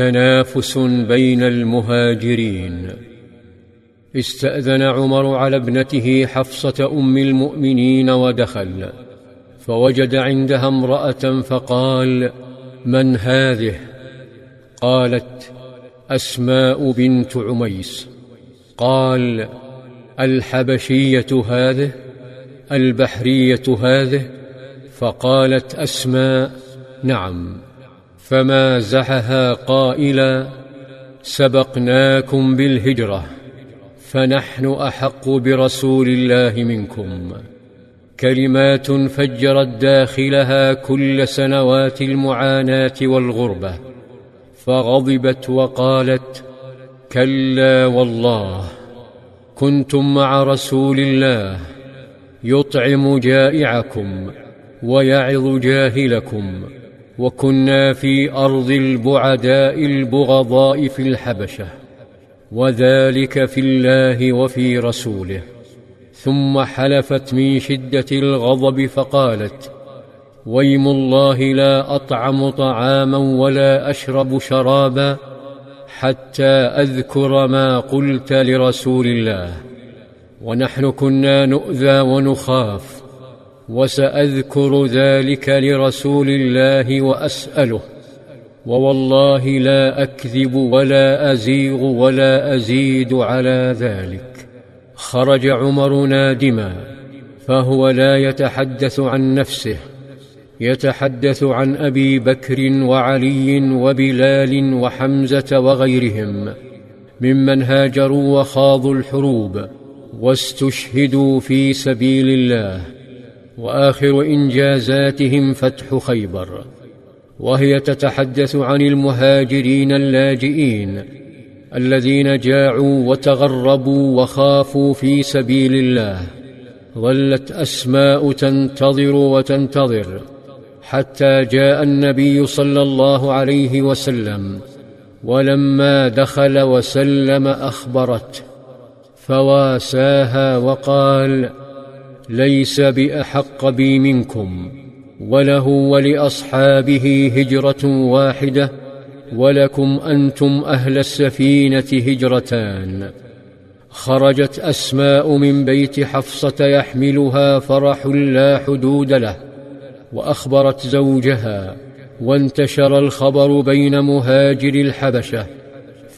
تنافس بين المهاجرين. استأذن عمر على ابنته حفصة أم المؤمنين ودخل فوجد عندها امرأة فقال من هذه؟ قالت أسماء بنت عميس. قال الحبشية هذه؟ البحرية هذه؟ فقالت أسماء. نعم. فمازحها قائلا سبقناكم بالهجره فنحن احق برسول الله منكم كلمات فجرت داخلها كل سنوات المعاناه والغربه فغضبت وقالت كلا والله كنتم مع رسول الله يطعم جائعكم ويعظ جاهلكم وكنا في أرض البعداء البغضاء في الحبشة وذلك في الله وفي رسوله. ثم حلفت من شدة الغضب فقالت ويم الله لا أطعم طعاما ولا أشرب شرابا حتى أذكر ما قلت لرسول الله ونحن كنا نؤذى ونخاف وسأذكر ذلك لرسول الله وأسأله. ووالله لا أكذب ولا أزيغ ولا أزيد على ذلك. خرج عمر نادما فهو لا يتحدث عن نفسه يتحدث عن أبي بكر وعلي وبلال وحمزة وغيرهم ممن هاجروا وخاضوا الحروب واستشهدوا في سبيل الله. وآخر إنجازاتهم فتح خيبر وهي تتحدث عن المهاجرين اللاجئين الذين جاعوا وتغربوا وخافوا في سبيل الله ظلت أسماء تنتظر وتنتظر حتى جاء النبي صلى الله عليه وسلم ولما دخل وسلم أخبرته فواساها وقال ليس بأحق بي منكم وله ولأصحابه هجرة واحدة ولكم أنتم أهل السفينة هجرتان. خرجت أسماء من بيت حفصة يحملها فرح لا حدود له وأخبرت زوجها وانتشر الخبر بين مهاجر الحبشة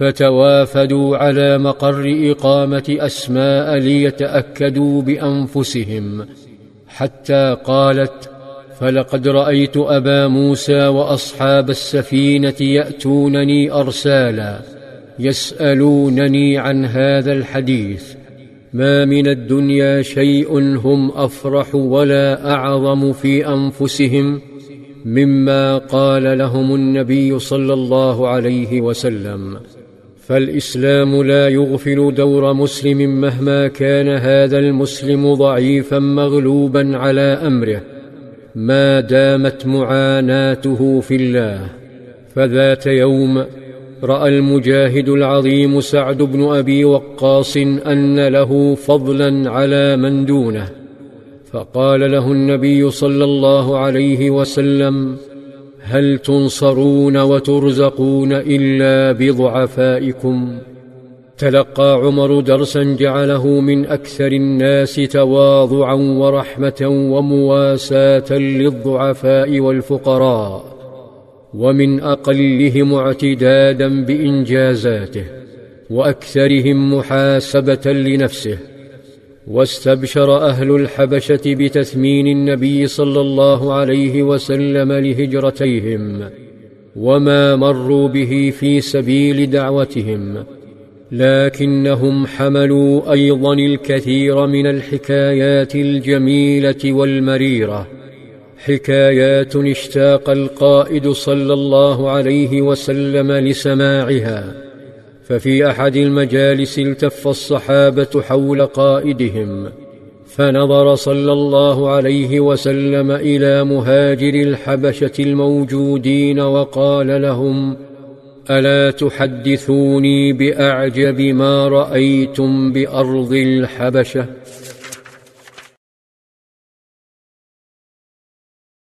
فتوافدوا على مقر إقامة أسماء ليتأكدوا بأنفسهم. حتى قالت فلقد رأيت أبا موسى وأصحاب السفينة يأتونني أرسالا يسألونني عن هذا الحديث. ما من الدنيا شيء هم أفرح ولا أعظم في أنفسهم مما قال لهم النبي صلى الله عليه وسلم. فالإسلام لا يغفل دور مسلم مهما كان هذا المسلم ضعيفا مغلوبا على أمره. ما دامت معاناته في الله. فذات يوم رأى المجاهد العظيم سعد بن أبي وقاص أن له فضلا على من دونه. فقال له النبي صلى الله عليه وسلم هل تنصرون وترزقون إلا بضعفائكم؟ تلقى عمر درسا جعله من أكثر الناس تواضعا ورحمة ومواساة للضعفاء والفقراء ومن أقلهم اعتدادا بإنجازاته وأكثرهم محاسبة لنفسه. واستبشر أهل الحبشة بتثمين النبي صلى الله عليه وسلم لهجرتيهم وما مروا به في سبيل دعوتهم لكنهم حملوا أيضا الكثير من الحكايات الجميلة والمريرة. حكايات اشتاق القائد صلى الله عليه وسلم لسماعها. ففي أحد المجالس التف الصحابة حول قائدهم فنظر صلى الله عليه وسلم إلى مهاجر الحبشة الموجودين وقال لهم ألا تحدثوني بأعجب ما رأيتم بأرض الحبشة؟